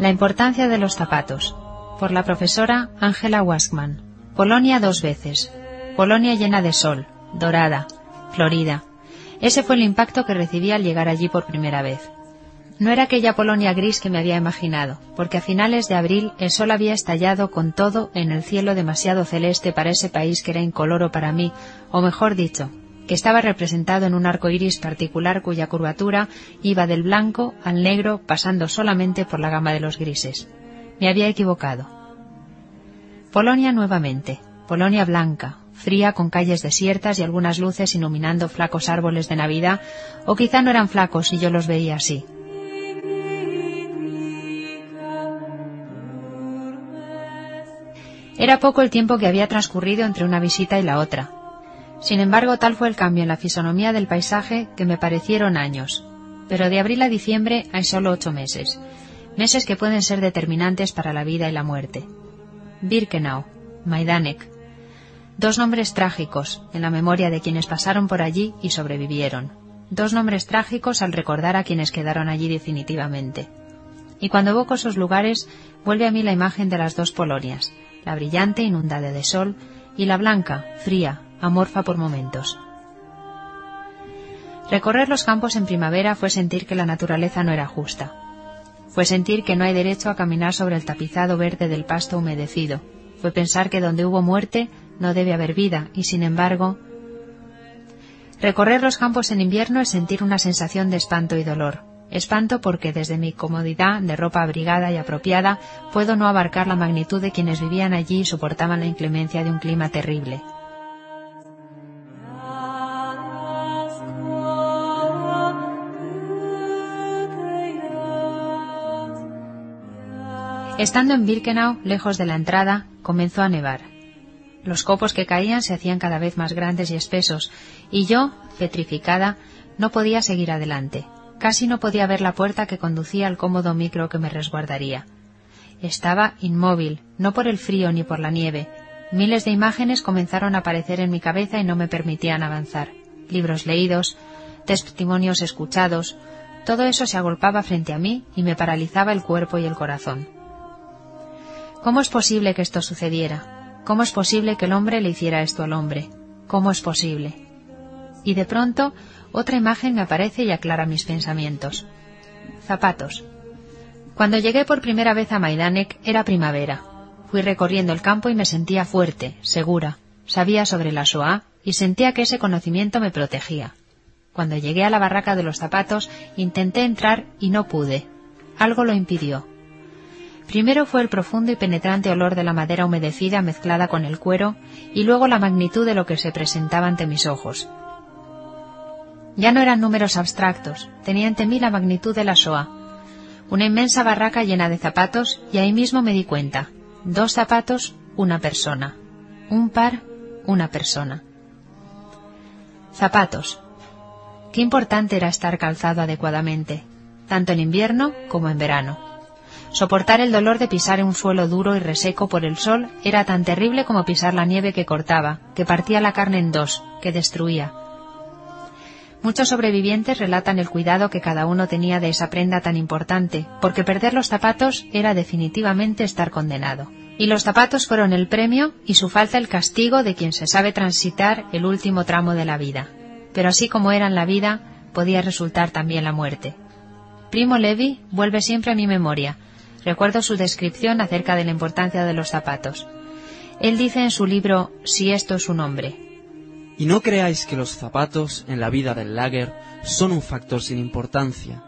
La importancia de los zapatos. Por la profesora Angela Waskman. Polonia dos veces. Polonia llena de sol, dorada, florida. Ese fue el impacto que recibí al llegar allí por primera vez. No era aquella Polonia gris que me había imaginado, porque a finales de abril el sol había estallado con todo en el cielo demasiado celeste para ese país que era incoloro para mí, o mejor dicho, que estaba representado en un arco iris particular cuya curvatura iba del blanco al negro pasando solamente por la gama de los grises. Me había equivocado. Polonia nuevamente, Polonia blanca, fría con calles desiertas y algunas luces iluminando flacos árboles de Navidad, o quizá no eran flacos y yo los veía así. Era poco el tiempo que había transcurrido entre una visita y la otra, sin embargo, tal fue el cambio en la fisonomía del paisaje que me parecieron años. Pero de abril a diciembre hay solo ocho meses, meses que pueden ser determinantes para la vida y la muerte. Birkenau, Majdanek, dos nombres trágicos en la memoria de quienes pasaron por allí y sobrevivieron, dos nombres trágicos al recordar a quienes quedaron allí definitivamente. Y cuando evoco esos lugares, vuelve a mí la imagen de las dos Polonias, la brillante inundada de sol y la blanca, fría, amorfa por momentos. Recorrer los campos en primavera fue sentir que la naturaleza no era justa. Fue sentir que no hay derecho a caminar sobre el tapizado verde del pasto humedecido. Fue pensar que donde hubo muerte no debe haber vida y, sin embargo, recorrer los campos en invierno es sentir una sensación de espanto y dolor. Espanto porque desde mi comodidad de ropa abrigada y apropiada puedo no abarcar la magnitud de quienes vivían allí y soportaban la inclemencia de un clima terrible. Estando en Birkenau, lejos de la entrada, comenzó a nevar. Los copos que caían se hacían cada vez más grandes y espesos, y yo, petrificada, no podía seguir adelante. Casi no podía ver la puerta que conducía al cómodo micro que me resguardaría. Estaba inmóvil, no por el frío ni por la nieve. Miles de imágenes comenzaron a aparecer en mi cabeza y no me permitían avanzar. Libros leídos, testimonios escuchados, todo eso se agolpaba frente a mí y me paralizaba el cuerpo y el corazón. ¿Cómo es posible que esto sucediera? ¿Cómo es posible que el hombre le hiciera esto al hombre? ¿Cómo es posible? Y de pronto otra imagen me aparece y aclara mis pensamientos. Zapatos. Cuando llegué por primera vez a Maidanek era primavera. Fui recorriendo el campo y me sentía fuerte, segura. Sabía sobre la Shoah y sentía que ese conocimiento me protegía. Cuando llegué a la barraca de los zapatos intenté entrar y no pude. Algo lo impidió. Primero fue el profundo y penetrante olor de la madera humedecida mezclada con el cuero y luego la magnitud de lo que se presentaba ante mis ojos. Ya no eran números abstractos, tenía ante mí la magnitud de la Shoah. Una inmensa barraca llena de zapatos y ahí mismo me di cuenta. Dos zapatos, una persona. Un par, una persona. Zapatos. Qué importante era estar calzado adecuadamente, tanto en invierno como en verano. Soportar el dolor de pisar un suelo duro y reseco por el sol era tan terrible como pisar la nieve que cortaba, que partía la carne en dos, que destruía. Muchos sobrevivientes relatan el cuidado que cada uno tenía de esa prenda tan importante, porque perder los zapatos era definitivamente estar condenado. Y los zapatos fueron el premio y su falta el castigo de quien se sabe transitar el último tramo de la vida. Pero así como era en la vida, podía resultar también la muerte. Primo Levi vuelve siempre a mi memoria, Recuerdo su descripción acerca de la importancia de los zapatos. Él dice en su libro Si esto es un hombre. Y no creáis que los zapatos en la vida del lager son un factor sin importancia.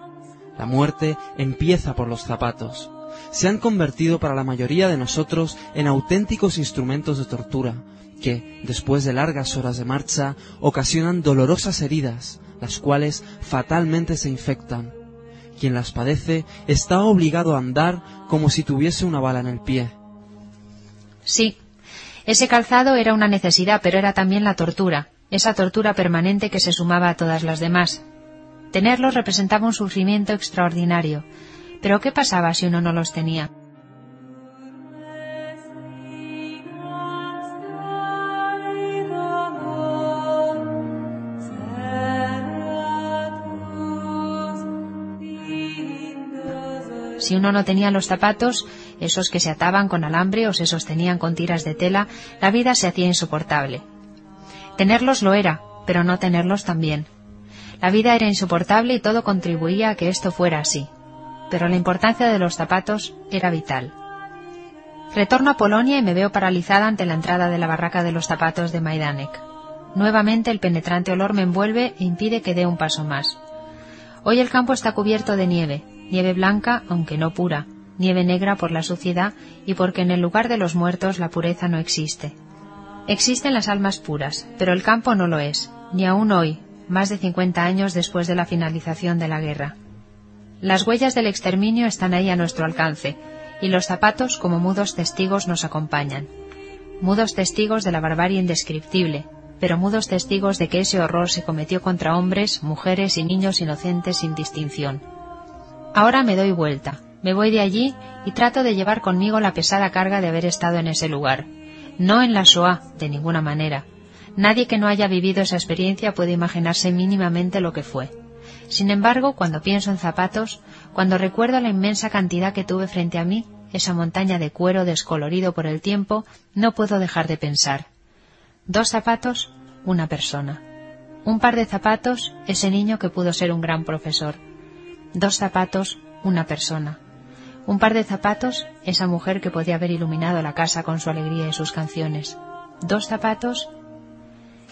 La muerte empieza por los zapatos. Se han convertido para la mayoría de nosotros en auténticos instrumentos de tortura, que, después de largas horas de marcha, ocasionan dolorosas heridas, las cuales fatalmente se infectan. Quien las padece está obligado a andar como si tuviese una bala en el pie. Sí, ese calzado era una necesidad, pero era también la tortura, esa tortura permanente que se sumaba a todas las demás. Tenerlos representaba un sufrimiento extraordinario. Pero ¿qué pasaba si uno no los tenía? Si uno no tenía los zapatos, esos que se ataban con alambre o se sostenían con tiras de tela, la vida se hacía insoportable. Tenerlos lo era, pero no tenerlos también. La vida era insoportable y todo contribuía a que esto fuera así. Pero la importancia de los zapatos era vital. Retorno a Polonia y me veo paralizada ante la entrada de la barraca de los zapatos de Majdanek. Nuevamente el penetrante olor me envuelve e impide que dé un paso más. Hoy el campo está cubierto de nieve, nieve blanca, aunque no pura, nieve negra por la suciedad y porque en el lugar de los muertos la pureza no existe. Existen las almas puras, pero el campo no lo es, ni aún hoy, más de 50 años después de la finalización de la guerra. Las huellas del exterminio están ahí a nuestro alcance, y los zapatos como mudos testigos nos acompañan. Mudos testigos de la barbarie indescriptible, pero mudos testigos de que ese horror se cometió contra hombres, mujeres y niños inocentes sin distinción. Ahora me doy vuelta, me voy de allí y trato de llevar conmigo la pesada carga de haber estado en ese lugar. No en la Shoah, de ninguna manera. Nadie que no haya vivido esa experiencia puede imaginarse mínimamente lo que fue. Sin embargo, cuando pienso en zapatos, cuando recuerdo la inmensa cantidad que tuve frente a mí, esa montaña de cuero descolorido por el tiempo, no puedo dejar de pensar. Dos zapatos, una persona. Un par de zapatos, ese niño que pudo ser un gran profesor. Dos zapatos, una persona. Un par de zapatos, esa mujer que podía haber iluminado la casa con su alegría y sus canciones. Dos zapatos,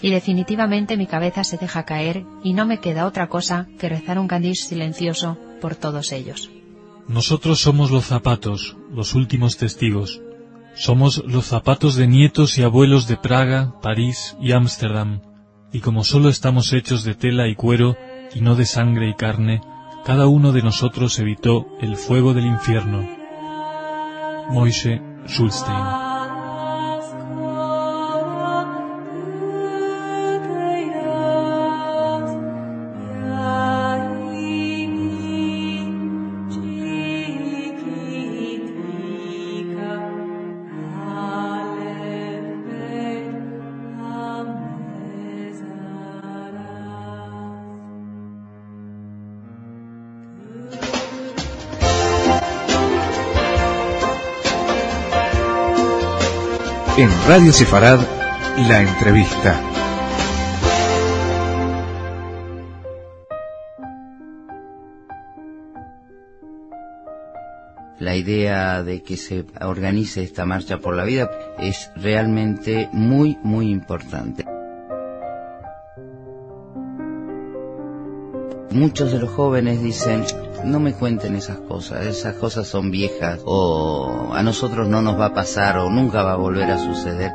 y definitivamente mi cabeza se deja caer y no me queda otra cosa que rezar un candís silencioso por todos ellos. Nosotros somos los zapatos, los últimos testigos. Somos los zapatos de nietos y abuelos de Praga, París y Ámsterdam, y como solo estamos hechos de tela y cuero, y no de sangre y carne, cada uno de nosotros evitó el fuego del infierno. Moishe Schulstein Radio Sefarad, la entrevista. La idea de que se organice esta marcha por la vida es realmente muy, muy importante. Muchos de los jóvenes dicen, no me cuenten esas cosas, esas cosas son viejas o a nosotros no nos va a pasar o nunca va a volver a suceder.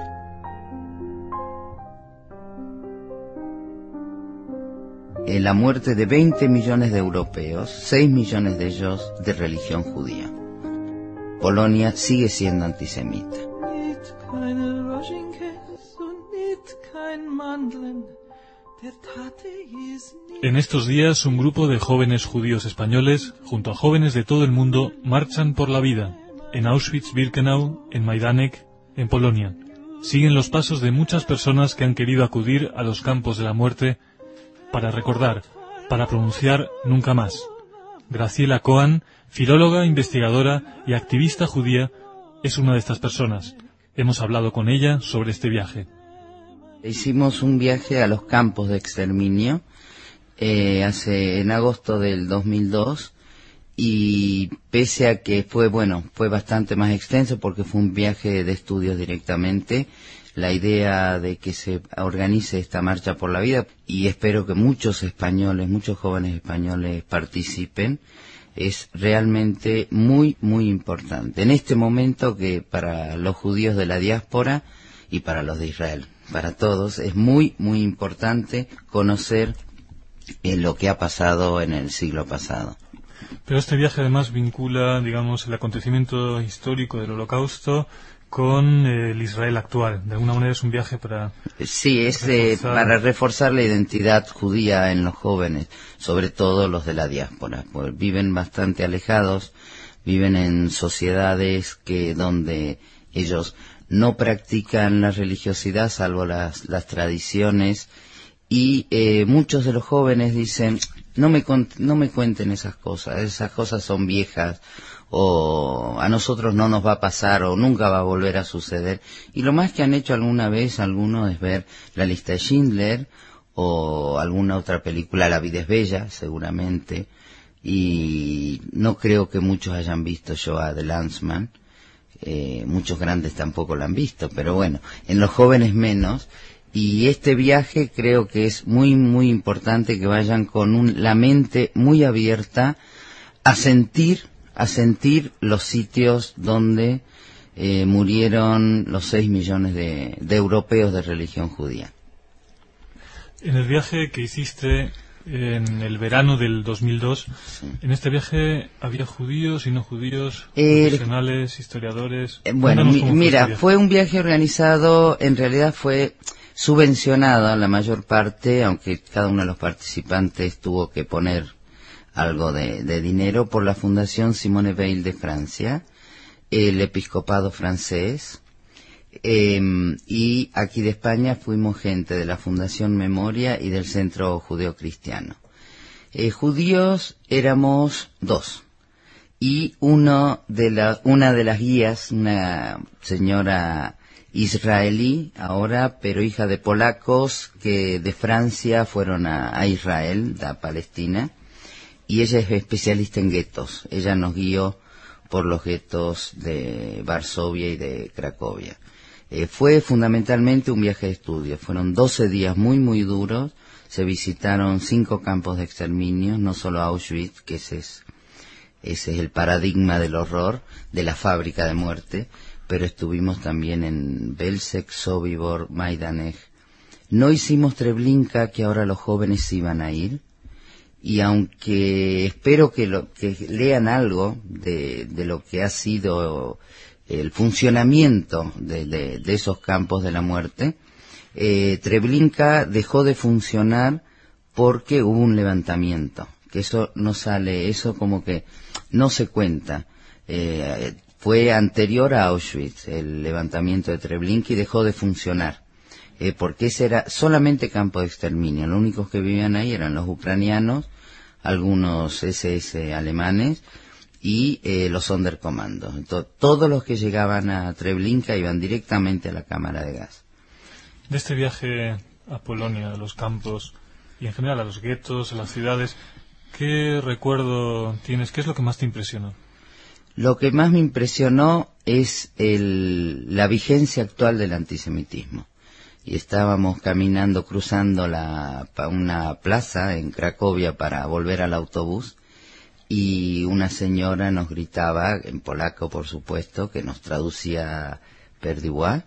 En la muerte de 20 millones de europeos, 6 millones de ellos de religión judía. Polonia sigue siendo antisemita. En estos días, un grupo de jóvenes judíos españoles, junto a jóvenes de todo el mundo, marchan por la vida, en Auschwitz-Birkenau, en Majdanek, en Polonia. Siguen los pasos de muchas personas que han querido acudir a los campos de la muerte para recordar, para pronunciar nunca más. Graciela Cohen, filóloga, investigadora y activista judía, es una de estas personas. Hemos hablado con ella sobre este viaje. Hicimos un viaje a los campos de exterminio eh, hace en agosto del 2002 y pese a que fue, bueno, fue bastante más extenso porque fue un viaje de estudios directamente, la idea de que se organice esta marcha por la vida y espero que muchos españoles, muchos jóvenes españoles participen, es realmente muy, muy importante. En este momento que para los judíos de la diáspora y para los de Israel, para todos, es muy, muy importante conocer eh, lo que ha pasado en el siglo pasado. Pero este viaje además vincula, digamos, el acontecimiento histórico del Holocausto con eh, el Israel actual. De alguna manera es un viaje para... Sí, es eh, para reforzar la identidad judía en los jóvenes, sobre todo los de la diáspora, pues viven bastante alejados, viven en sociedades que donde ellos no practican la religiosidad salvo las, las tradiciones y eh, muchos de los jóvenes dicen no me, no me cuenten esas cosas, esas cosas son viejas o a nosotros no nos va a pasar o nunca va a volver a suceder. Y lo más que han hecho alguna vez algunos es ver la lista de Schindler o alguna otra película, La vida es bella, seguramente, y no creo que muchos hayan visto Shoah de Lanzmann, eh, muchos grandes tampoco lo han visto, pero bueno, en los jóvenes menos, y este viaje creo que es muy, muy importante que vayan con la mente muy abierta a sentir, a sentir los sitios donde eh, murieron los seis millones de, europeos de religión judía. En el viaje que hiciste en el verano del 2002, en este viaje había judíos y no judíos, profesionales, historiadores. Eh, bueno, mira, fue un viaje organizado, en realidad fue subvencionada la mayor parte, aunque cada uno de los participantes tuvo que poner algo de, dinero, por la Fundación Simone Weil de Francia, el Episcopado francés, em, y aquí de España fuimos gente de la Fundación Memoria y del Centro Judeo Cristiano. Eh, judíos éramos dos. Y uno de la, una de las guías, una señora israelí ahora, pero hija de polacos que de Francia fueron a, Israel, a Palestina, y ella es especialista en guetos. Ella nos guió por los guetos de Varsovia y de Cracovia. Eh, fue fundamentalmente un viaje de estudio. Fueron 12 días muy, muy duros. Se visitaron cinco campos de exterminio, no solo Auschwitz, que ese es, ese es el paradigma del horror, de la fábrica de muerte, pero estuvimos también en Belzec, Sobibor, Majdanek. No hicimos Treblinka, que ahora los jóvenes iban a ir, y aunque espero que, lo, que lean algo de, lo que ha sido el funcionamiento de, esos campos de la muerte, eh, Treblinka dejó de funcionar porque hubo un levantamiento, que eso no sale, eso como que no se cuenta. Eh, fue anterior a Auschwitz, el levantamiento de Treblinka, y dejó de funcionar. Eh, porque ese era solamente campo de exterminio. Los únicos que vivían ahí eran los ucranianos, algunos SS alemanes y eh, los Sonderkommandos. Entonces, todos los que llegaban a Treblinka iban directamente a la cámara de gas. De este viaje a Polonia, a los campos y en general a los guetos, a las ciudades, ¿qué recuerdo tienes? ¿Qué es lo que más te impresionó? Lo que más me impresionó es la vigencia actual del antisemitismo. Y estábamos caminando, cruzando la, una plaza en Cracovia para volver al autobús y una señora nos gritaba, en polaco por supuesto, que nos traducía Perdiwa,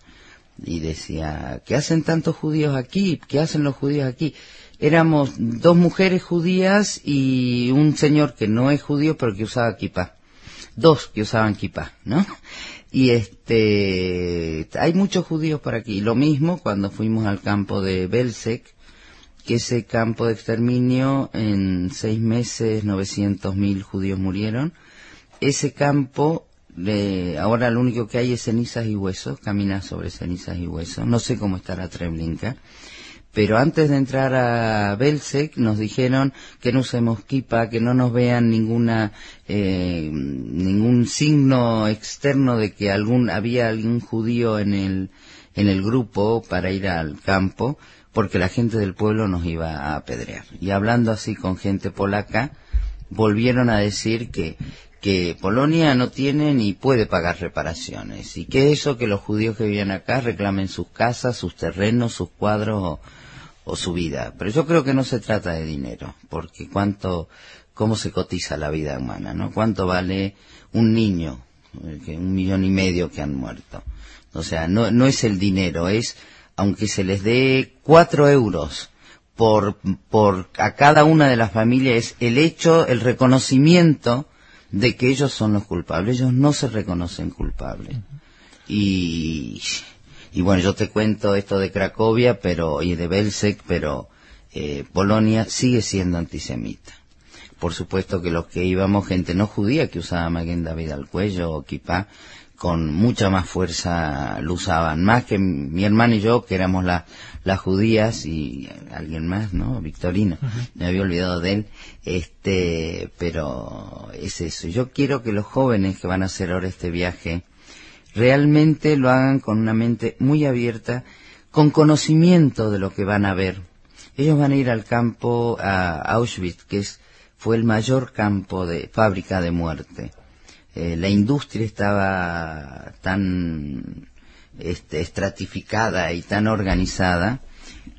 y decía, ¿qué hacen tantos judíos aquí? ¿Qué hacen los judíos aquí? Éramos dos mujeres judías y un señor que no es judío pero que usaba kippah dos que usaban kippah, ¿no? Y este, hay muchos judíos por aquí. Lo mismo cuando fuimos al campo de Belzec, que ese campo de exterminio, en seis meses 900.000 judíos murieron. Ese campo, ahora lo único que hay es cenizas y huesos, camina sobre cenizas y huesos. No sé cómo estará Treblinka pero antes de entrar a Belzec nos dijeron que no usemos kipa, que no nos vean ninguna eh, ningún signo externo de que algún había algún judío en el en el grupo para ir al campo, porque la gente del pueblo nos iba a apedrear. Y hablando así con gente polaca, volvieron a decir que que Polonia no tiene ni puede pagar reparaciones y que eso que los judíos que viven acá reclamen sus casas, sus terrenos, sus cuadros o, su vida. Pero yo creo que no se trata de dinero, porque cuánto, cómo se cotiza la vida humana, ¿no? Cuánto vale un niño, eh, un millón y medio que han muerto. O sea, no, no es el dinero, es, aunque se les dé cuatro euros por, por a cada una de las familias, es el hecho, el reconocimiento de que ellos son los culpables. Ellos no se reconocen culpables. Y, y bueno, yo te cuento esto de Cracovia pero, y de Belzec, pero eh, Polonia sigue siendo antisemita. Por supuesto que los que íbamos, gente no judía que usaba Maguen David al cuello o kipá, con mucha más fuerza lo usaban, más que mi hermano y yo, que éramos la, las judías y alguien más, ¿no? Victorino, me había olvidado de él, este, pero es eso. Yo quiero que los jóvenes que van a hacer ahora este viaje realmente lo hagan con una mente muy abierta, con conocimiento de lo que van a ver. Ellos van a ir al campo, a Auschwitz, que es, fue el mayor campo de fábrica de muerte eh, la industria estaba tan este, estratificada y tan organizada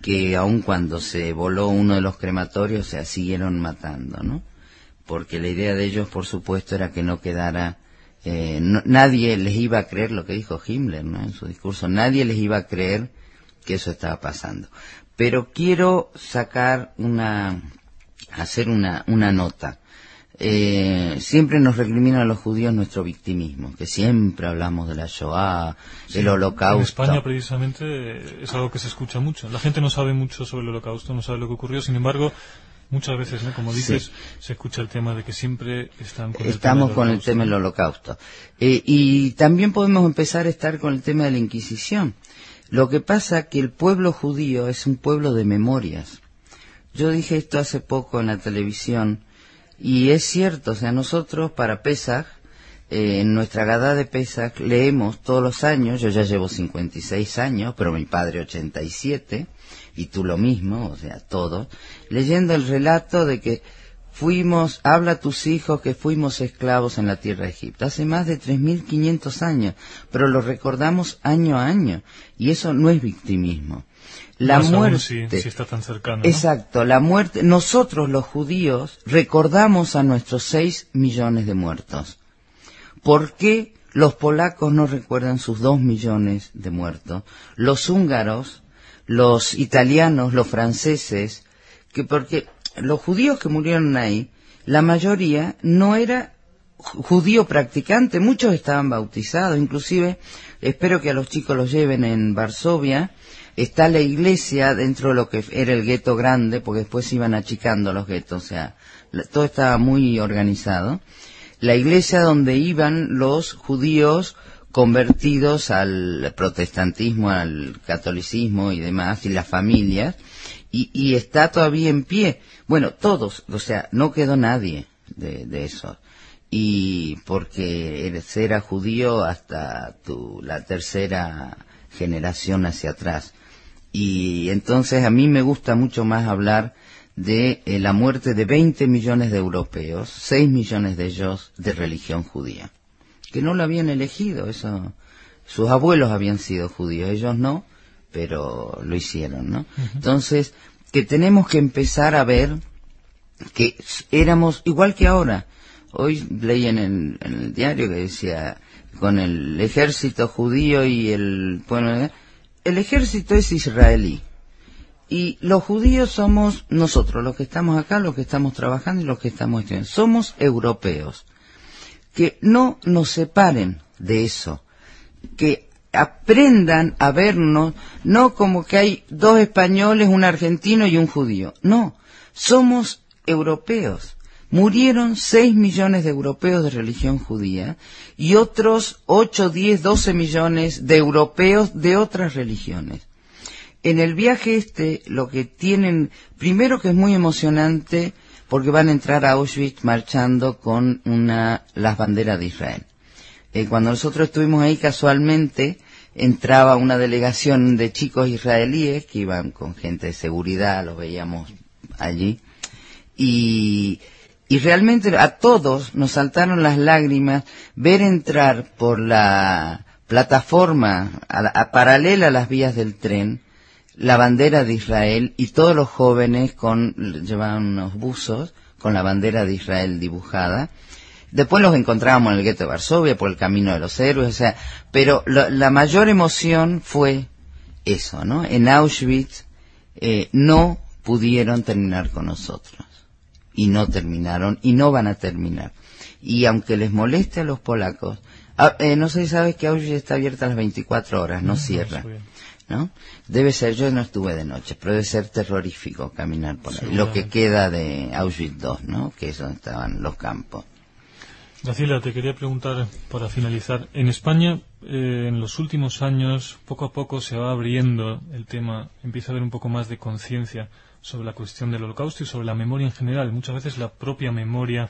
que aun cuando se voló uno de los crematorios se siguieron matando, ¿no? Porque la idea de ellos, por supuesto, era que no quedara eh, nadie les iba a creer lo que dijo Himmler ¿no? en su discurso, nadie les iba a creer que eso estaba pasando. Pero quiero sacar una, hacer una, una nota. Eh, siempre nos recrimina a los judíos nuestro victimismo, que siempre hablamos de la Shoah, del holocausto. En España precisamente es algo que se escucha mucho. La gente no sabe mucho sobre el holocausto, no sabe lo que ocurrió, sin embargo, muchas veces, como dices, se escucha el tema de que siempre están con Estamos con el tema del holocausto. Eh, y también podemos empezar a estar con el tema de la Inquisición. Lo que pasa que el pueblo judío es un pueblo de memorias. Yo dije esto hace poco en la televisión, y es cierto, o sea, nosotros para Pesach, eh, en nuestra gada de Pesach, leemos todos los años, yo ya llevo 56 años, pero mi padre 87, y tú lo mismo, o sea, todos, leyendo el relato de que fuimos, habla a tus hijos que fuimos esclavos en la tierra de Egipto, hace más de 3.500 años, pero lo recordamos año a año, y eso no es victimismo. La muerte. está tan cercano. Exacto, la muerte. Nosotros los judíos recordamos a nuestros seis millones de muertos. ¿Por qué los polacos no recuerdan sus dos millones de muertos? Los húngaros, los italianos, los franceses, que porque los judíos que murieron ahí, la mayoría no era judío practicante, muchos estaban bautizados, inclusive espero que a los chicos los lleven en Varsovia, está la iglesia dentro de lo que era el gueto grande, porque después iban achicando los guetos, o sea, todo estaba muy organizado. La iglesia donde iban los judíos convertidos al protestantismo, al catolicismo y demás, y las familias, y, está todavía en pie. Bueno, todos, o sea, no quedó nadie de, de eso. Y porque era judío hasta tu, la tercera generación hacia atrás. Y entonces a mí me gusta mucho más hablar de eh, la muerte de 20 millones de europeos, 6 millones de ellos de religión judía, que no lo habían elegido, eso, sus abuelos habían sido judíos, ellos no, pero lo hicieron, ¿no? Entonces, que tenemos que empezar a ver que éramos igual que ahora. Hoy leí en el, en el diario que decía, con el ejército judío y el pueblo, el ejército es israelí. Y los judíos somos nosotros, los que estamos acá, los que estamos trabajando y los que estamos estudiando. Somos europeos. Que no nos separen de eso. Que aprendan a vernos, no como que hay dos españoles, un argentino y un judío. No, somos europeos. Murieron seis millones de europeos de religión judía y otros ocho, diez, doce millones de europeos de otras religiones. En el viaje este lo que tienen, primero que es muy emocionante porque van a entrar a Auschwitz marchando con una, las banderas de Israel. Eh, cuando nosotros estuvimos ahí casualmente entraba una delegación de chicos israelíes que iban con gente de seguridad, los veíamos allí, y Y realmente a todos nos saltaron las lágrimas ver entrar por la plataforma a paralela a las vías del tren la bandera de Israel y todos los jóvenes con llevaban unos buzos con la bandera de Israel dibujada. Después los encontrábamos en el gueto de Varsovia por el camino de los héroes, o sea, pero la mayor emoción fue eso, ¿no? En Auschwitz eh, no pudieron terminar con nosotros y no terminaron y no van a terminar. Y aunque les moleste a los polacos, ah, eh, no sé si sabes que Auschwitz está abierta a las 24 horas, no, cierra. ¿no? Debe ser, yo no estuve de noche, pero debe ser terrorífico caminar por ahí. Lo que queda de Auschwitz II, ¿no? Que es donde estaban los campos. Graciela, te quería preguntar para finalizar. En España, eh, en los últimos años, poco a poco se va abriendo el tema, empieza a haber un poco más de conciencia sobre la cuestión del holocausto y sobre la memoria en general. Muchas veces la propia memoria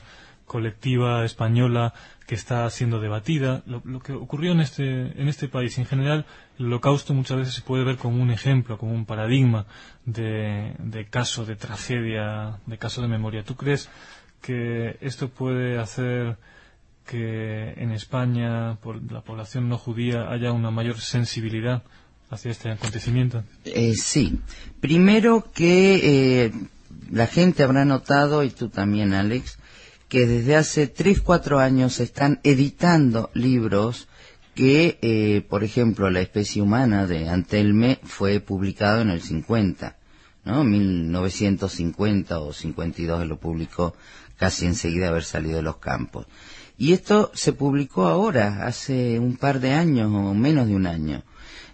colectiva española que está siendo debatida. Lo, que ocurrió en este, en este país, en general, el holocausto muchas veces se puede ver como un ejemplo, como un paradigma de, de caso, de tragedia, de caso de memoria. ¿Tú crees que esto puede hacer que en España, por la población no judía, haya una mayor sensibilidad hacia este acontecimiento? Eh, sí. Primero que eh, la gente habrá notado, y tú también, Alex, que desde hace tres, cuatro años se están editando libros que, eh, por ejemplo, La especie humana de Antelme fue publicado en el 50, ¿no? 1950 o 52 lo publicó casi enseguida haber salido de los campos. Y esto se publicó ahora, hace un par de años o menos de un año.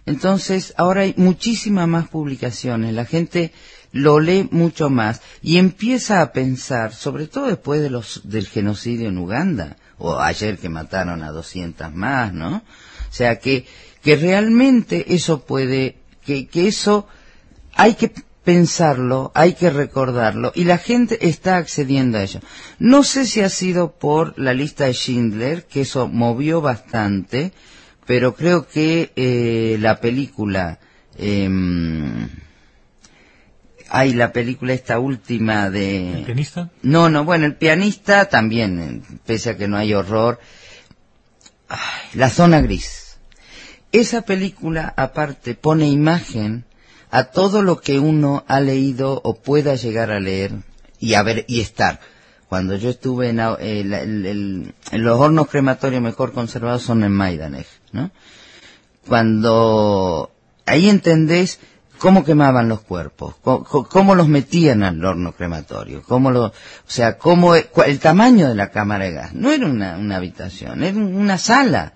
Entonces, ahora hay muchísimas más publicaciones, la gente lo lee mucho más y empieza a pensar, sobre todo después de los, del genocidio en Uganda, o ayer que mataron a 200 más, ¿no? O sea, que, que realmente eso puede, que, que eso hay que pensarlo, hay que recordarlo, y la gente está accediendo a ello. No sé si ha sido por la lista de Schindler, que eso movió bastante, pero creo que eh, la película, eh, hay la película esta última de... ¿El pianista? No, no, bueno, el pianista también, pese a que no hay horror. la zona gris. Esa película, aparte, pone imagen a todo lo que uno ha leído o pueda llegar a leer y a ver y estar. Cuando yo estuve en, eh, los hornos crematorios mejor conservados son en Maidanej, ¿no? Cuando ahí entendés cómo quemaban los cuerpos, cómo, los metían al horno crematorio, cómo lo, o sea, cómo el tamaño de la cámara de gas. No era una, una habitación, era una sala,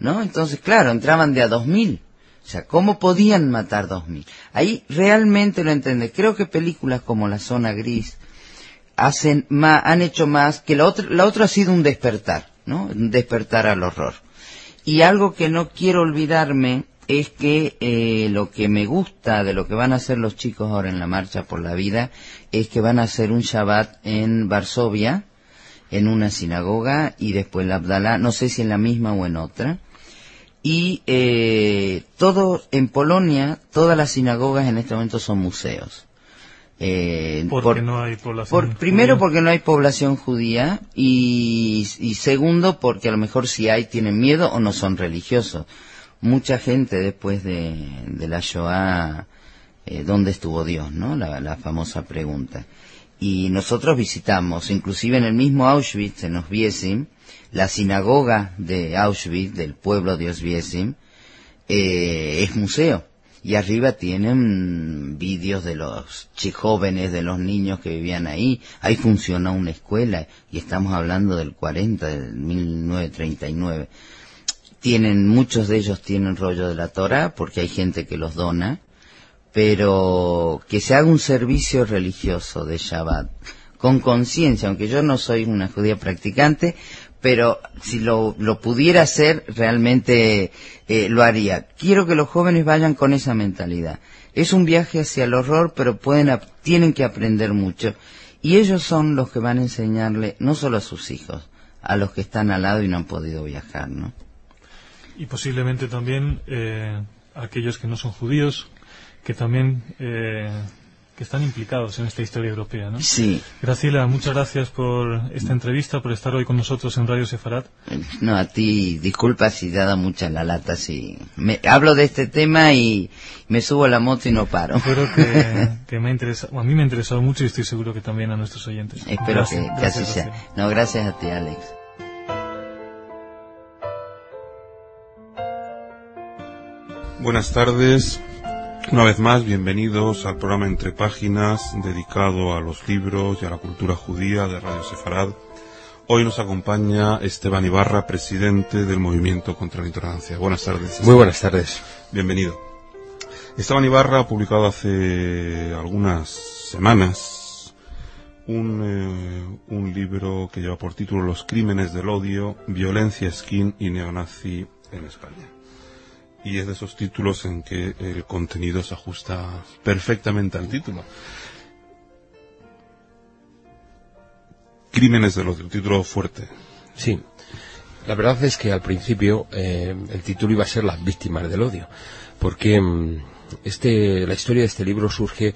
¿no? Entonces, claro, entraban de a dos mil. O sea, ¿cómo podían matar dos mil? Ahí realmente lo entiende. Creo que películas como La Zona Gris hacen más, han hecho más que la otra, la otra ha sido un despertar, ¿no? Un despertar al horror. Y algo que no quiero olvidarme es que eh, lo que me gusta de lo que van a hacer los chicos ahora en la Marcha por la Vida es que van a hacer un Shabbat en Varsovia, en una sinagoga, y después la Abdalá, no sé si en la misma o en otra. Y eh, todo en Polonia todas las sinagogas en este momento son museos eh, porque no hay población primero porque no hay población judía y, segundo porque a lo mejor si hay tienen miedo o no son religiosos. Mucha gente después de, la Shoah eh, dónde estuvo Dios no la, la, famosa pregunta. Y nosotros visitamos inclusive en el mismo Auschwitz en Oswiecim la sinagoga de Auschwitz, del pueblo de Oswiecim, eh, es museo. Y arriba tienen vídeos de los jóvenes, de los niños que vivían ahí. Ahí funciona una escuela y estamos hablando del 40, del 1939. Tienen, muchos de ellos tienen rollo de la Torah porque hay gente que los dona, pero que se haga un servicio religioso de Shabbat con conciencia, aunque yo no soy una judía practicante, pero si lo, pudiera hacer, realmente eh, lo haría. Quiero que los jóvenes vayan con esa mentalidad. Es un viaje hacia el horror, pero pueden, tienen que aprender mucho. Y ellos son los que van a enseñarle, no solo a sus hijos, a los que están al lado y no han podido viajar, ¿no? Y posiblemente también eh, aquellos que no son judíos, que también eh, que están implicados en esta historia europea, ¿no? Sí. Graciela, muchas gracias por esta entrevista, por estar hoy con nosotros en Radio Sefarad. No, a ti, disculpa si te ha dado mucha la lata, si me, hablo de este tema y me subo a la moto y no paro. Espero que, me interesa, a mí me ha interesado mucho y estoy seguro que también a nuestros oyentes. Espero que, así sea. No, gracias a ti, Alex. Buenas tardes, una vez más, bienvenidos al programa Entre Páginas dedicado a los libros y a la cultura judía de Radio Sefarad. Hoy nos acompaña Esteban Ibarra, presidente del Movimiento contra la Intolerancia. Buenas tardes. Muy buenas tardes. Bienvenido. Esteban Ibarra ha publicado hace algunas semanas un, eh, un libro que lleva por título Los crímenes del odio, violencia, skin y neonazi en España y es de esos títulos en que el contenido se ajusta perfectamente al título. Crímenes del odio, título fuerte. Sí, la verdad es que al principio eh, el título iba a ser Las víctimas del odio, porque mm, este, la historia de este libro surge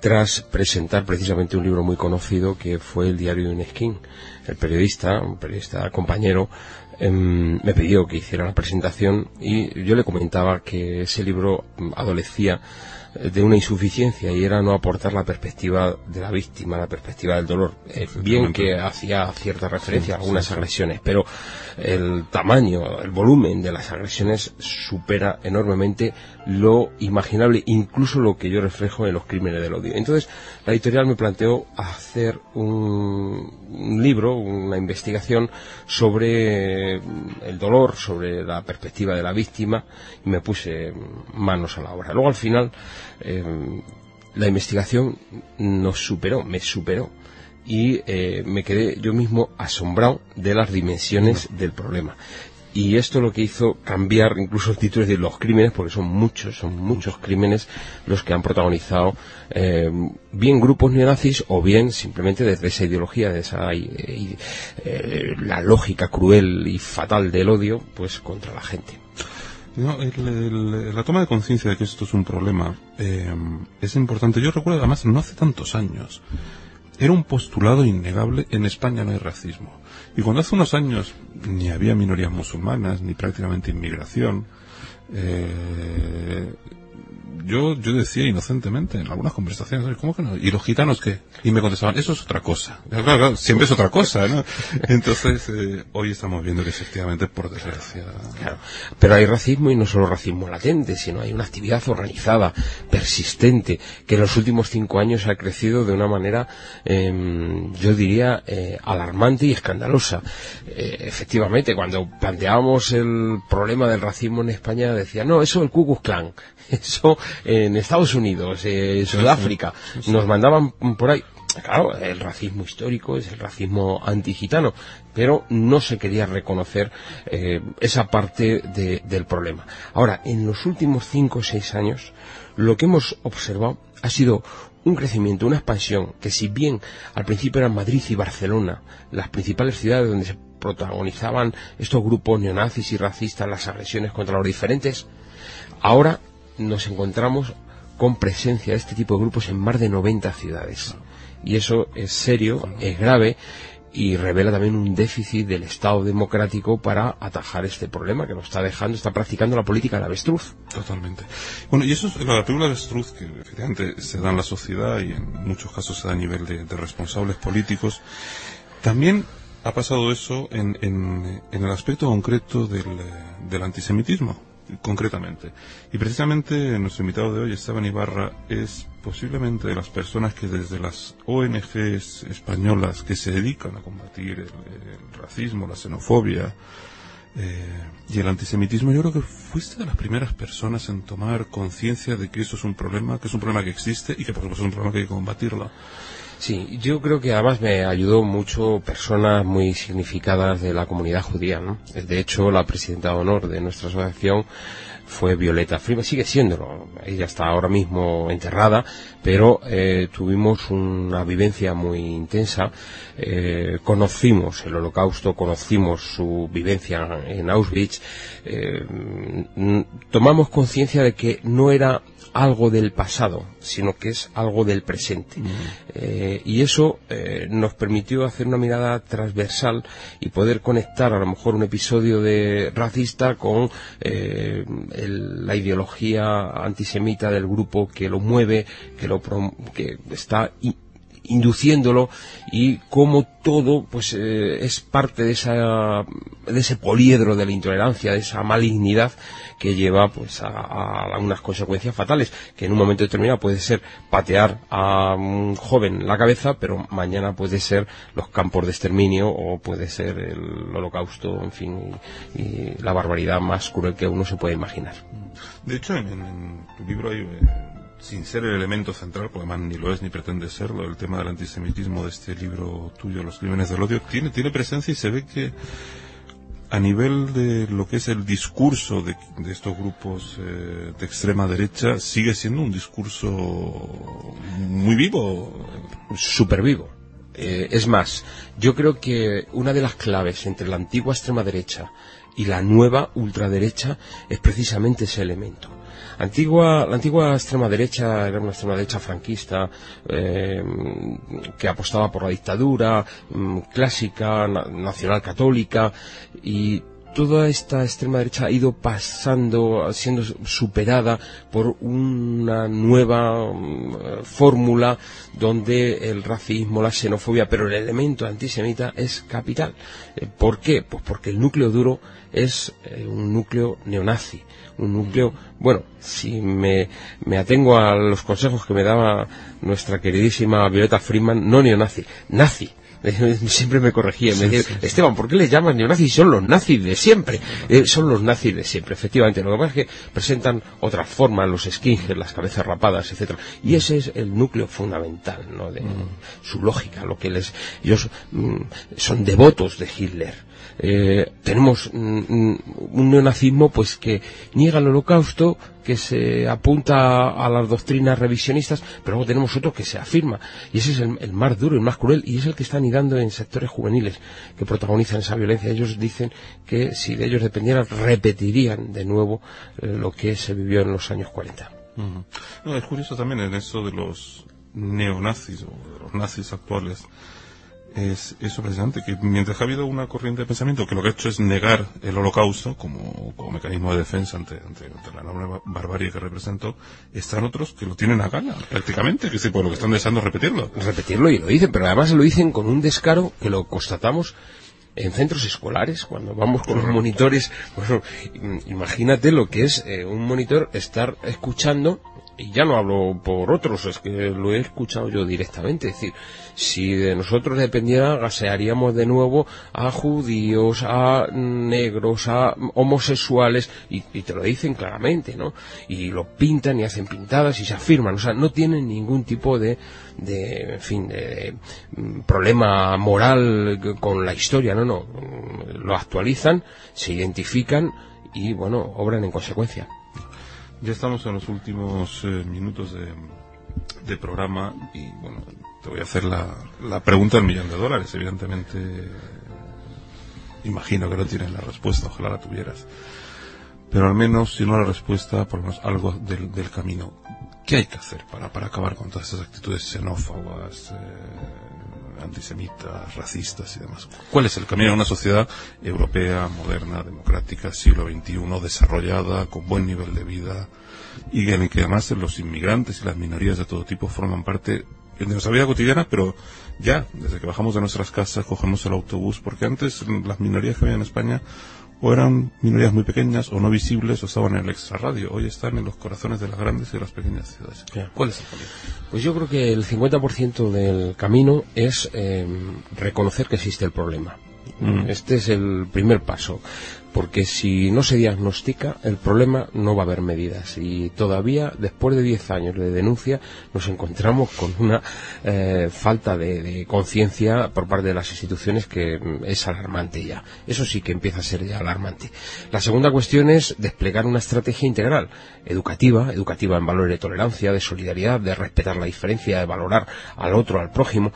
tras presentar precisamente un libro muy conocido que fue el diario de Unesquín. El periodista, un periodista compañero, me pidió que hiciera la presentación y yo le comentaba que ese libro adolecía de una insuficiencia y era no aportar la perspectiva de la víctima, la perspectiva del dolor. Eh, bien que hacía cierta referencia a algunas agresiones, pero el tamaño, el volumen de las agresiones supera enormemente lo imaginable, incluso lo que yo reflejo en los crímenes del odio. Entonces, la editorial me planteó hacer un, un libro, una investigación sobre el dolor, sobre la perspectiva de la víctima, y me puse manos a la obra. Luego, al final, Em, la investigación nos superó, me superó y eh, me quedé yo mismo asombrado de las dimensiones del problema. Y esto lo que hizo cambiar incluso el título de los crímenes, porque son muchos, son muchos crímenes los que han protagonizado em, bien grupos neonazis o bien simplemente desde esa ideología, de esa eh, la lógica cruel y fatal del odio, pues contra la gente. No, la toma de conciencia de que esto es un problema eh, es importante. Yo recuerdo además no hace tantos años era un postulado innegable en España no hay racismo. Y cuando hace unos años ni había minorías musulmanas ni prácticamente inmigración, eh, yo, yo decía inocentemente en algunas conversaciones, ¿cómo que no? ¿Y los gitanos qué? Y me contestaban, eso es otra cosa. Claro, claro, siempre es otra cosa, ¿no? Entonces, eh, hoy estamos viendo que efectivamente, por desgracia... Claro, pero hay racismo y no solo racismo latente, sino hay una actividad organizada, persistente, que en los últimos cinco años ha crecido de una manera, eh, yo diría, eh, alarmante y escandalosa. Eh, efectivamente, cuando planteábamos el problema del racismo en España, decía, no, eso el Ku Klux Klan, eso en Estados Unidos, en Sudáfrica, nos mandaban por ahí. Claro, el racismo histórico es el racismo antigitano, pero no se quería reconocer eh, esa parte del problema. Ahora, en los últimos cinco o seis años, lo que hemos observado ha sido un crecimiento, una expansión, que si bien al principio eran Madrid y Barcelona, las principales ciudades donde se protagonizaban estos grupos neonazis y racistas, las agresiones contra los diferentes, ahora nos encontramos con presencia de este tipo de grupos en más de 90 ciudades. Y eso es serio, es grave y revela también un déficit del Estado democrático para atajar este problema que nos está dejando, está practicando la política del avestruz. Totalmente. Bueno, y eso es la película avestruz que efectivamente se da en la sociedad y en muchos casos se da a nivel de, responsables políticos. También ha pasado eso en, en, el aspecto concreto del, del antisemitismo concretamente. Y precisamente nuestro invitado de hoy, Esteban Ibarra, es posiblemente de las personas que desde las ONGs españolas que se dedican a combatir el, racismo, la xenofobia eh, y el antisemitismo, yo creo que fuiste de las primeras personas en tomar conciencia de que eso es un problema, que es un problema que existe y que por supuesto es un problema que hay que combatirlo. Sí, yo creo que además me ayudó mucho personas muy significadas de la comunidad judía, ¿no? De hecho, la presidenta de honor de nuestra asociación fue Violeta Frima, sigue siéndolo, ella está ahora mismo enterrada, pero eh, tuvimos una vivencia muy intensa, eh, conocimos el holocausto, conocimos su vivencia en Auschwitz, eh, tomamos conciencia de que no era algo del pasado, sino que es algo del presente. Eh, y eso eh, nos permitió hacer una mirada transversal y poder conectar a lo mejor un episodio de racista con eh, la ideología antisemita del grupo que lo mueve, que lo que está induciéndolo y cómo todo pues eh, es parte de esa de ese poliedro de la intolerancia de esa malignidad que lleva pues a, unas consecuencias fatales que en un momento determinado puede ser patear a un joven la cabeza pero mañana puede ser los campos de exterminio o puede ser el holocausto en fin y, la barbaridad más cruel que uno se puede imaginar. De hecho en, tu libro hay eh, sin ser el elemento central, porque además ni lo es ni pretende serlo, el tema del antisemitismo de este libro tuyo, Los crímenes del odio, tiene, tiene presencia y se ve que a nivel de lo que es el discurso de, estos grupos eh, de extrema derecha, sigue siendo un discurso muy vivo. Súper vivo. Eh, es más, yo creo que una de las claves entre la antigua extrema derecha y la nueva ultraderecha es precisamente ese elemento Antigua, la antigua extrema derecha era una extrema derecha franquista eh, que apostaba por la dictadura mm, clásica, nacional católica y toda esta extrema derecha ha ido pasando, siendo superada por una nueva mm, fórmula donde el racismo, la xenofobia, pero el elemento antisemita es capital. Eh, ¿Por qué? Pues porque el núcleo duro es eh, un núcleo neonazi un núcleo, bueno, si me, me atengo a los consejos que me daba nuestra queridísima Violeta Freeman, no neonazi, nazi, siempre me corregía, me decía, Esteban, ¿por qué le llaman neonazis? Son los nazis de siempre. Eh, son los nazis de siempre, efectivamente. Lo que pasa es que presentan otra forma, los skinheads, las cabezas rapadas, etcétera. Y ese es el núcleo fundamental, ¿no? De mm. su lógica, lo que les, ellos mm, son devotos de Hitler eh, tenemos un neonazismo pues que niega el holocausto, que se apunta a las doctrinas revisionistas, pero luego tenemos otro que se afirma. Y ese es el, más duro, el más cruel, y es el que está anidando en sectores juveniles que protagonizan esa violencia. Ellos dicen que si de ellos dependiera, repetirían de nuevo eh, lo que se vivió en los años 40. es curioso también en eso de los neonazis o de los nazis actuales es eso precisamente, que mientras ha habido una corriente de pensamiento que lo que ha hecho es negar el holocausto como, mecanismo de defensa ante, ante, la enorme barbarie que representó, están otros que lo tienen a gana, prácticamente, que sí, por lo que están deseando repetirlo. Repetirlo y lo dicen, pero además lo dicen con un descaro que lo constatamos en centros escolares, cuando vamos con los monitores, bueno, imagínate lo que es eh, un monitor estar escuchando y ya no hablo por otros, es que lo he escuchado yo directamente, es decir, si de nosotros dependiera, gasearíamos de nuevo a judíos, a negros, a homosexuales, y, te lo dicen claramente, ¿no? Y lo pintan y hacen pintadas y se afirman, o sea, no tienen ningún tipo de, de en fin, de, mm, problema moral con la historia, no, no, lo actualizan, se identifican y, bueno, obran en consecuencia. Ya estamos en los últimos eh, minutos de, programa y bueno, te voy a hacer la, la pregunta del millón de dólares. Evidentemente, imagino que no tienes la respuesta, ojalá la tuvieras. Pero al menos, si no la respuesta, por lo menos algo del, del camino. ¿Qué hay que hacer para, para acabar con todas esas actitudes xenófobas, eh, antisemitas, racistas y demás? ¿Cuál es el camino a una sociedad europea, moderna, democrática, siglo XXI, desarrollada, con buen nivel de vida y en el que además los inmigrantes y las minorías de todo tipo forman parte de nuestra vida cotidiana, pero ya, desde que bajamos de nuestras casas, cogemos el autobús, porque antes las minorías que había en España o eran minorías muy pequeñas o no visibles o estaban en el extrarradio. Hoy están en los corazones de las grandes y de las pequeñas ciudades. ¿Cuál es el camino? Pues yo creo que el 50% del camino es eh, reconocer que existe el problema. Mm. Este es el primer paso porque si no se diagnostica el problema no va a haber medidas. Y todavía después de 10 años de denuncia nos encontramos con una eh, falta de, conciencia por parte de las instituciones que mm, es alarmante ya. Eso sí que empieza a ser ya alarmante. La segunda cuestión es desplegar una estrategia integral educativa educativa en valores de tolerancia de solidaridad de respetar la diferencia de valorar al otro al prójimo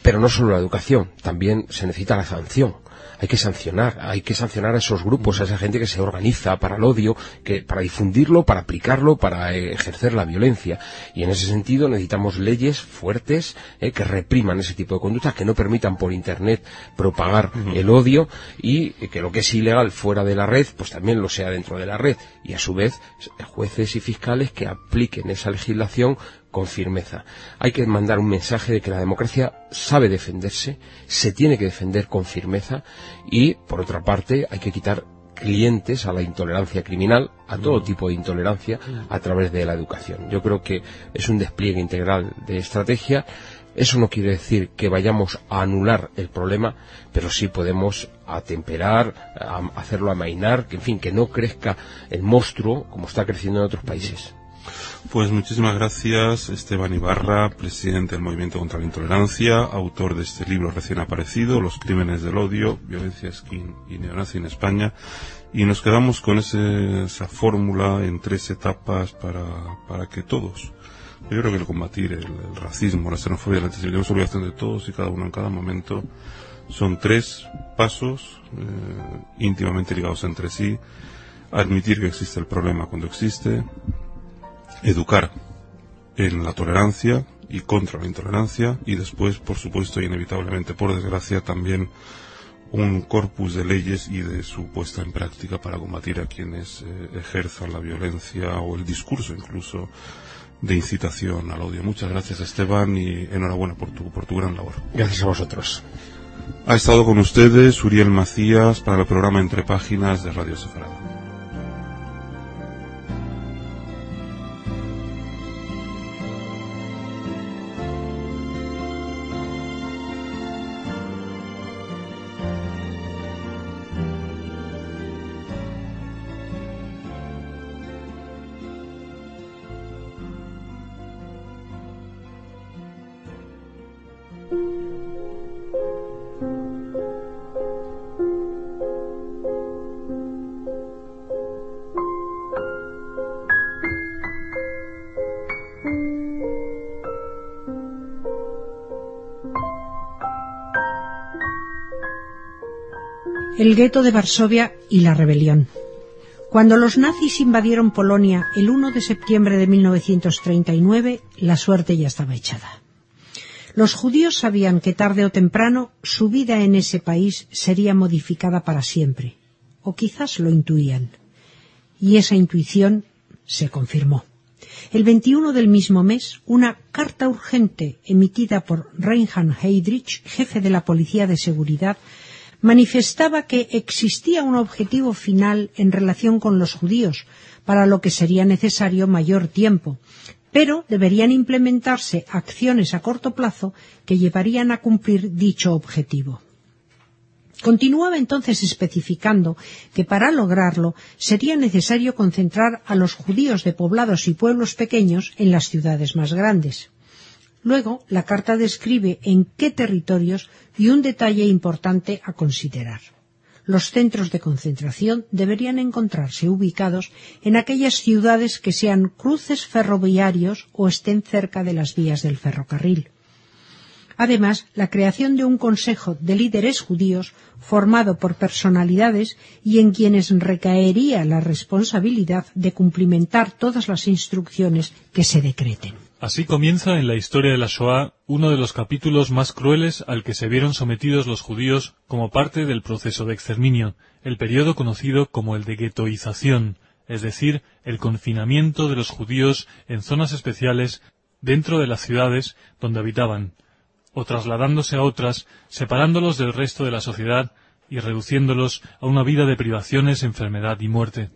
pero no solo la educación también se necesita la sanción hay que sancionar, hay que sancionar a esos grupos, a esa gente que se organiza para el odio, que, para difundirlo, para aplicarlo, para eh, ejercer la violencia. Y en ese sentido necesitamos leyes fuertes eh, que repriman ese tipo de conductas, que no permitan por Internet propagar el odio y que lo que es ilegal fuera de la red, pues también lo sea dentro de la red. Y a su vez, jueces y fiscales que apliquen esa legislación con firmeza. Hay que mandar un mensaje de que la democracia sabe defenderse, se tiene que defender con firmeza y, por otra parte, hay que quitar clientes a la intolerancia criminal, a todo mm. tipo de intolerancia, a través de la educación. Yo creo que es un despliegue integral de estrategia. Eso no quiere decir que vayamos a anular el problema, pero sí podemos atemperar, hacerlo amainar, que en fin, que no crezca el monstruo como está creciendo en otros países. Pues muchísimas gracias Esteban Ibarra, presidente del Movimiento contra la Intolerancia, autor de este libro recién aparecido, Los crímenes del odio, violencia, skin y neonazi en España. Y nos quedamos con esa fórmula en tres etapas para, que todos, yo creo que el combatir el, racismo, la xenofobia, la antisemitismo es obligación de todos y cada uno en cada momento. Son tres pasos eh, íntimamente ligados entre sí. Admitir que existe el problema cuando existe, educar en la tolerancia y contra la intolerancia y después, por supuesto y inevitablemente, por desgracia, también un corpus de leyes y de su puesta en práctica para combatir a quienes eh, ejerzan la violencia o el discurso incluso de incitación al odio. Muchas gracias Esteban y enhorabuena por tu, por tu gran labor. Gracias a vosotros. Ha estado con ustedes Uriel Macías para el programa Entre Páginas de Radio Sefarada. El gueto de Varsovia y la rebelión. Cuando los nazis invadieron Polonia el 1 de septiembre de 1939, la suerte ya estaba echada. Los judíos sabían que tarde o temprano su vida en ese país sería modificada para siempre, o quizás lo intuían. Y esa intuición se confirmó. El 21 del mismo mes, una carta urgente emitida por Reinhard Heydrich, jefe de la Policía de Seguridad, manifestaba que existía un objetivo final en relación con los judíos, para lo que sería necesario mayor tiempo, pero deberían implementarse acciones a corto plazo que llevarían a cumplir dicho objetivo. Continuaba entonces especificando que para lograrlo sería necesario concentrar a los judíos de poblados y pueblos pequeños en las ciudades más grandes. Luego, la carta describe en qué territorios y un detalle importante a considerar. Los centros de concentración deberían encontrarse ubicados en aquellas ciudades que sean cruces ferroviarios o estén cerca de las vías del ferrocarril. Además, la creación de un consejo de líderes judíos formado por personalidades y en quienes recaería la responsabilidad de cumplimentar todas las instrucciones que se decreten. Así comienza en la historia de la Shoah uno de los capítulos más crueles al que se vieron sometidos los judíos como parte del proceso de exterminio, el periodo conocido como el de guetoización, es decir, el confinamiento de los judíos en zonas especiales dentro de las ciudades donde habitaban, o trasladándose a otras, separándolos del resto de la sociedad y reduciéndolos a una vida de privaciones, enfermedad y muerte.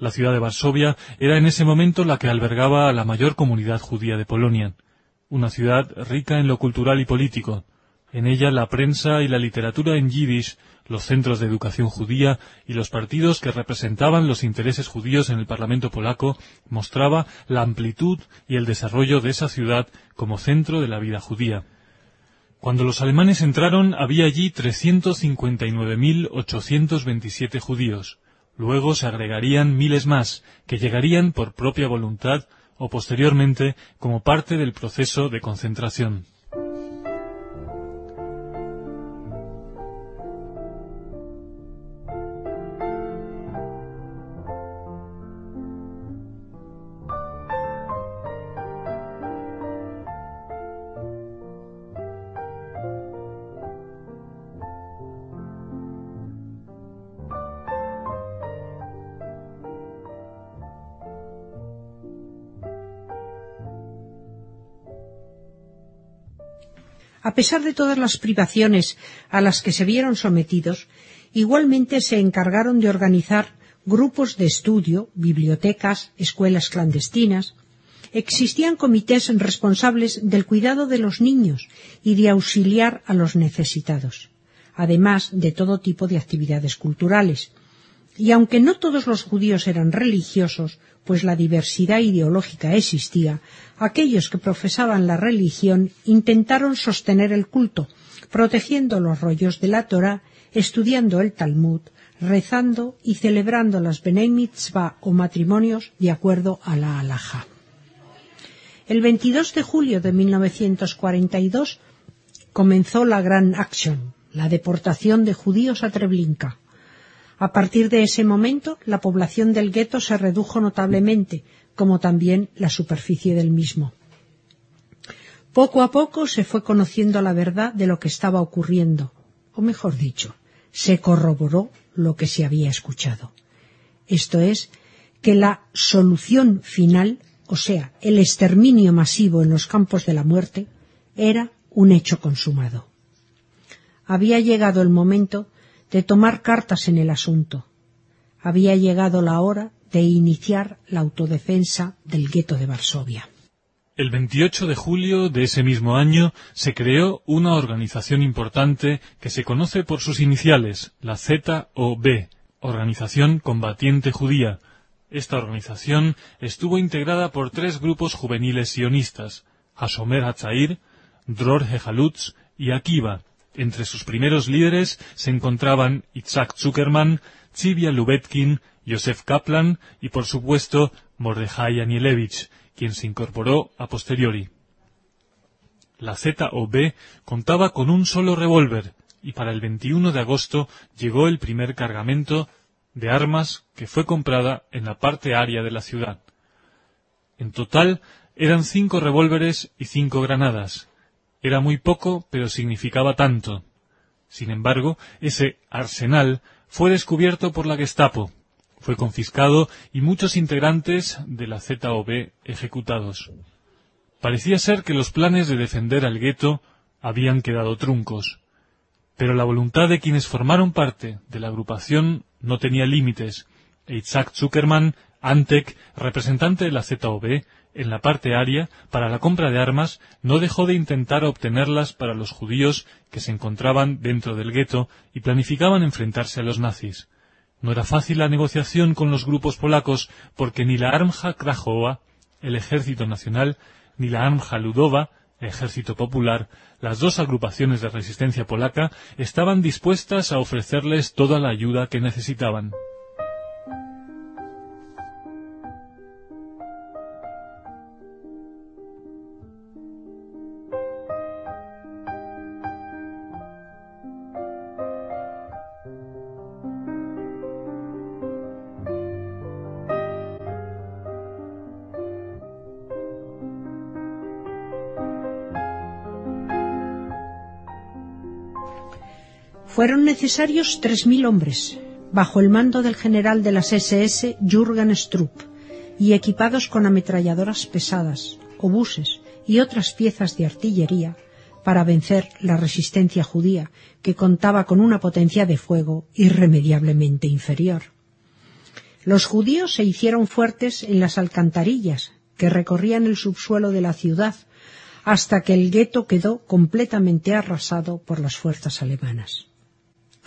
La ciudad de Varsovia era en ese momento la que albergaba a la mayor comunidad judía de Polonia, una ciudad rica en lo cultural y político. En ella la prensa y la literatura en yiddish, los centros de educación judía y los partidos que representaban los intereses judíos en el Parlamento polaco mostraba la amplitud y el desarrollo de esa ciudad como centro de la vida judía. Cuando los alemanes entraron había allí 359.827 judíos. Luego se agregarían miles más, que llegarían por propia voluntad o posteriormente como parte del proceso de concentración. A pesar de todas las privaciones a las que se vieron sometidos, igualmente se encargaron de organizar grupos de estudio, bibliotecas, escuelas clandestinas. Existían comités responsables del cuidado de los niños y de auxiliar a los necesitados, además de todo tipo de actividades culturales. Y aunque no todos los judíos eran religiosos, pues la diversidad ideológica existía, aquellos que profesaban la religión intentaron sostener el culto, protegiendo los rollos de la Torah, estudiando el Talmud, rezando y celebrando las Benei Mitzvah o matrimonios de acuerdo a la Halaja. El 22 de julio de 1942 comenzó la Gran Action, la deportación de judíos a Treblinka. A partir de ese momento, la población del gueto se redujo notablemente, como también la superficie del mismo. Poco a poco se fue conociendo la verdad de lo que estaba ocurriendo, o mejor dicho, se corroboró lo que se había escuchado. Esto es, que la solución final, o sea, el exterminio masivo en los campos de la muerte, era un hecho consumado. Había llegado el momento de tomar cartas en el asunto. Había llegado la hora de iniciar la autodefensa del gueto de Varsovia. El 28 de julio de ese mismo año se creó una organización importante que se conoce por sus iniciales, la ZOB, Organización Combatiente Judía. Esta organización estuvo integrada por tres grupos juveniles sionistas, Hashomer Hatzair, Dror Hejalutz y Akiva, entre sus primeros líderes se encontraban Itzhak Zuckerman, Tzivia Lubetkin, Josef Kaplan y, por supuesto, Mordejai Anielewicz, quien se incorporó a posteriori. La ZOB contaba con un solo revólver y para el 21 de agosto llegó el primer cargamento de armas que fue comprada en la parte aria de la ciudad. En total eran cinco revólveres y cinco granadas, era muy poco, pero significaba tanto. Sin embargo, ese arsenal fue descubierto por la Gestapo, fue confiscado y muchos integrantes de la ZOB ejecutados. Parecía ser que los planes de defender al gueto habían quedado truncos. Pero la voluntad de quienes formaron parte de la agrupación no tenía límites, e Isaac Zuckerman, Antec, representante de la ZOB, en la parte aria para la compra de armas no dejó de intentar obtenerlas para los judíos que se encontraban dentro del gueto y planificaban enfrentarse a los nazis. No era fácil la negociación con los grupos polacos porque ni la Armja Krajowa, el ejército nacional, ni la Armja Ludowa, ejército popular, las dos agrupaciones de resistencia polaca, estaban dispuestas a ofrecerles toda la ayuda que necesitaban. Fueron necesarios tres mil hombres, bajo el mando del general de las SS Jürgen Strupp, y equipados con ametralladoras pesadas, obuses y otras piezas de artillería, para vencer la resistencia judía, que contaba con una potencia de fuego irremediablemente inferior. Los judíos se hicieron fuertes en las alcantarillas que recorrían el subsuelo de la ciudad, hasta que el gueto quedó completamente arrasado por las fuerzas alemanas.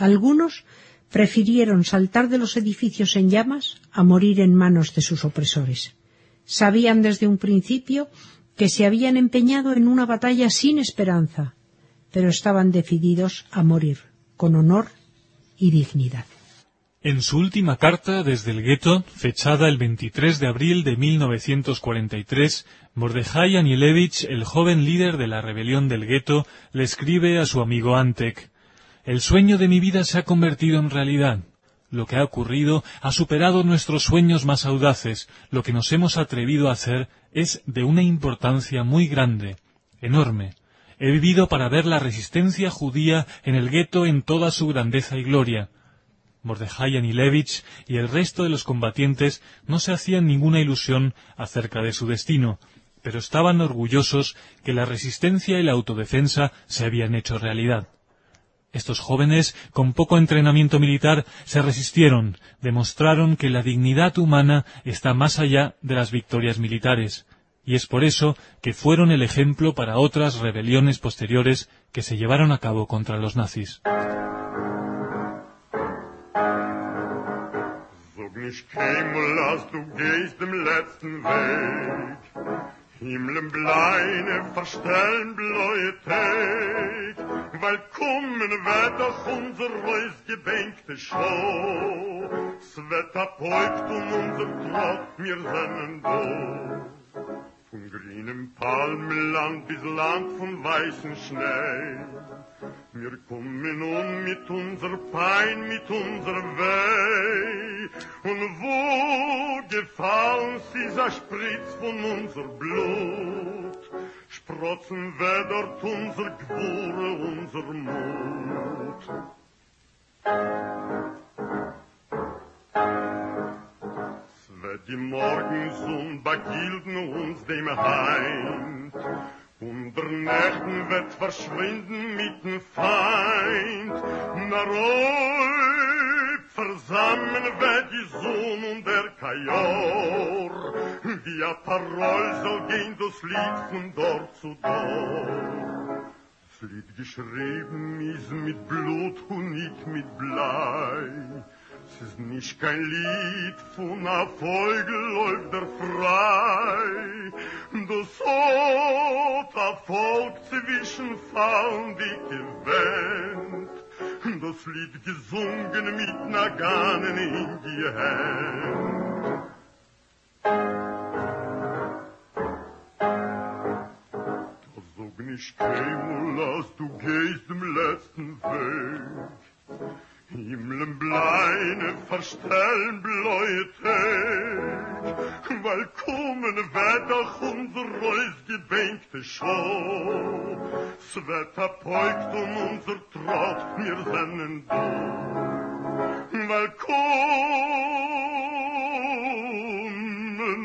Algunos prefirieron saltar de los edificios en llamas a morir en manos de sus opresores. Sabían desde un principio que se habían empeñado en una batalla sin esperanza, pero estaban decididos a morir con honor y dignidad. En su última carta desde el gueto, fechada el 23 de abril de 1943, Mordejai Anielewicz, el joven líder de la rebelión del gueto, le escribe a su amigo Antek el sueño de mi vida se ha convertido en realidad. Lo que ha ocurrido ha superado nuestros sueños más audaces. Lo que nos hemos atrevido a hacer es de una importancia muy grande, enorme. He vivido para ver la resistencia judía en el gueto en toda su grandeza y gloria. Mordejai Anilevich y el resto de los combatientes no se hacían ninguna ilusión acerca de su destino, pero estaban orgullosos que la resistencia y la autodefensa se habían hecho realidad. Estos jóvenes, con poco entrenamiento militar, se resistieron, demostraron que la dignidad humana está más allá de las victorias militares, y es por eso que fueron el ejemplo para otras rebeliones posteriores que se llevaron a cabo contra los nazis. Himmelbleine verstellen bläue Tag, weil kommen wird doch unser reus gebänkte Schau. Wird abbeugt um unser Trott, wir sennen do. Von grünem Palmenland bis Land von weißen Schnee, wir kommen um mit unser Pein, mit unser Weh. Und wo gefallen sie, sa Spritz von unser Blut, sprotzen wir dort unser Gwure, unser Mut. Wird die Morgensonn begilden uns dem Heind, Und der Nächten wird verschwinden mit dem Feind. Na roi, versammen wird die Sonne und der Kajor. Wie a Parol soll gehen das Lied von dort zu dort. Das Lied geschrieben ist mit Blut und nicht mit Blei. Es ist nicht kein Lied von a Vogel läuft er frei. Hat a Volk zwischen fallen dicke Wend. Das Lied gesungen mit Naganen in die Hand. Da sog nicht keinmal, als du gehst dem letzten Weg. Himmeln bleine verstellen bläue Tag, weil kommen wird doch unser reus gebänkte Schau. Es wird abbeugt um unser Trott, wir sennen du. Weil kommen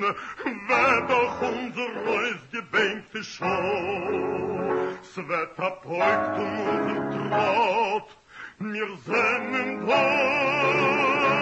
wird doch unser reus gebänkte Schau. Es wird abbeugt um unser Trott, mir seinen Plan.